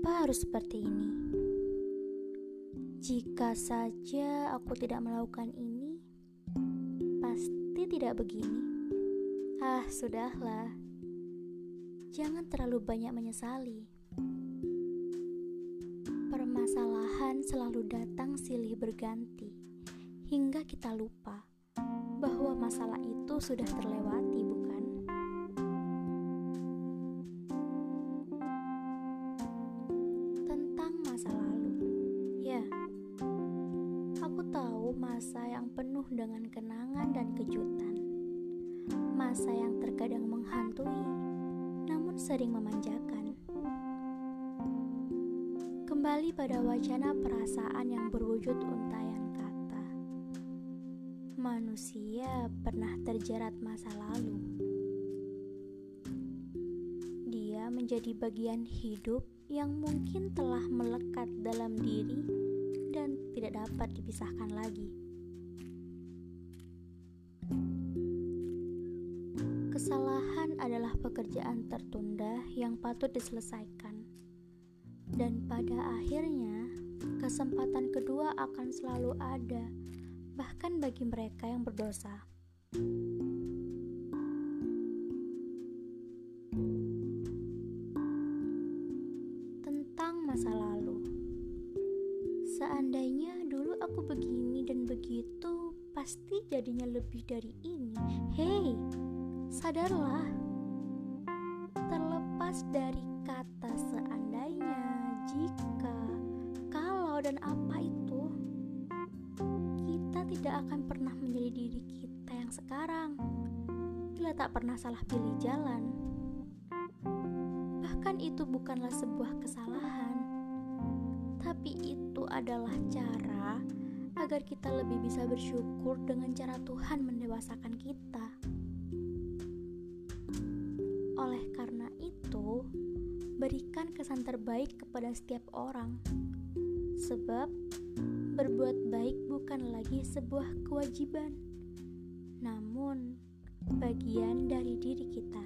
terus seperti ini. Jika saja aku tidak melakukan ini, pasti tidak begini. Ah, sudahlah. Jangan terlalu banyak menyesali. Permasalahan selalu datang silih berganti hingga kita lupa bahwa masalah itu sudah terlewati, penuh dengan kenangan dan kejutan, masa yang terkadang menghantui, namun sering memanjakan. Kembali pada wacana perasaan yang berwujud untayan manusia pernah terjerat masa lalu. Dia menjadi bagian hidup yang mungkin telah melekat dalam diri dan tidak dapat dipisahkan lagi. Adalah pekerjaan tertunda yang patut diselesaikan, dan pada akhirnya kesempatan kedua akan selalu ada bahkan bagi mereka yang berdosa. Tentang masa lalu, seandainya dulu aku begini dan begitu, pasti jadinya lebih dari ini. Hei, sadarlah, terlepas dari kata seandainya, jika, kalau, dan apa itu tidak akan pernah menjadi diri kita yang sekarang bila tak pernah salah pilih jalan. Bahkan itu bukanlah sebuah kesalahan, tapi itu adalah cara agar kita lebih bisa bersyukur dengan cara Tuhan mendewasakan kita. Berikan kesan terbaik kepada setiap orang, sebab Berbuat baik bukan lagi sebuah kewajiban, namun bagian dari diri kita.